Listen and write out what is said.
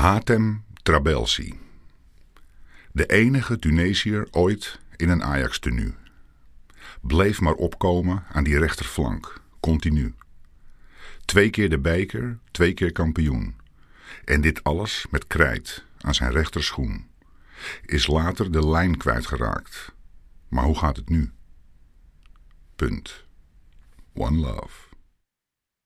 Hatem Trabelsi. De enige Tunesiër ooit in een Ajax-tenue. Bleef maar opkomen aan die rechterflank, continu. Twee keer de beker, twee keer kampioen. En dit alles met krijt aan zijn rechterschoen. Is later de lijn kwijtgeraakt. Maar hoe gaat het nu? Punt. One love.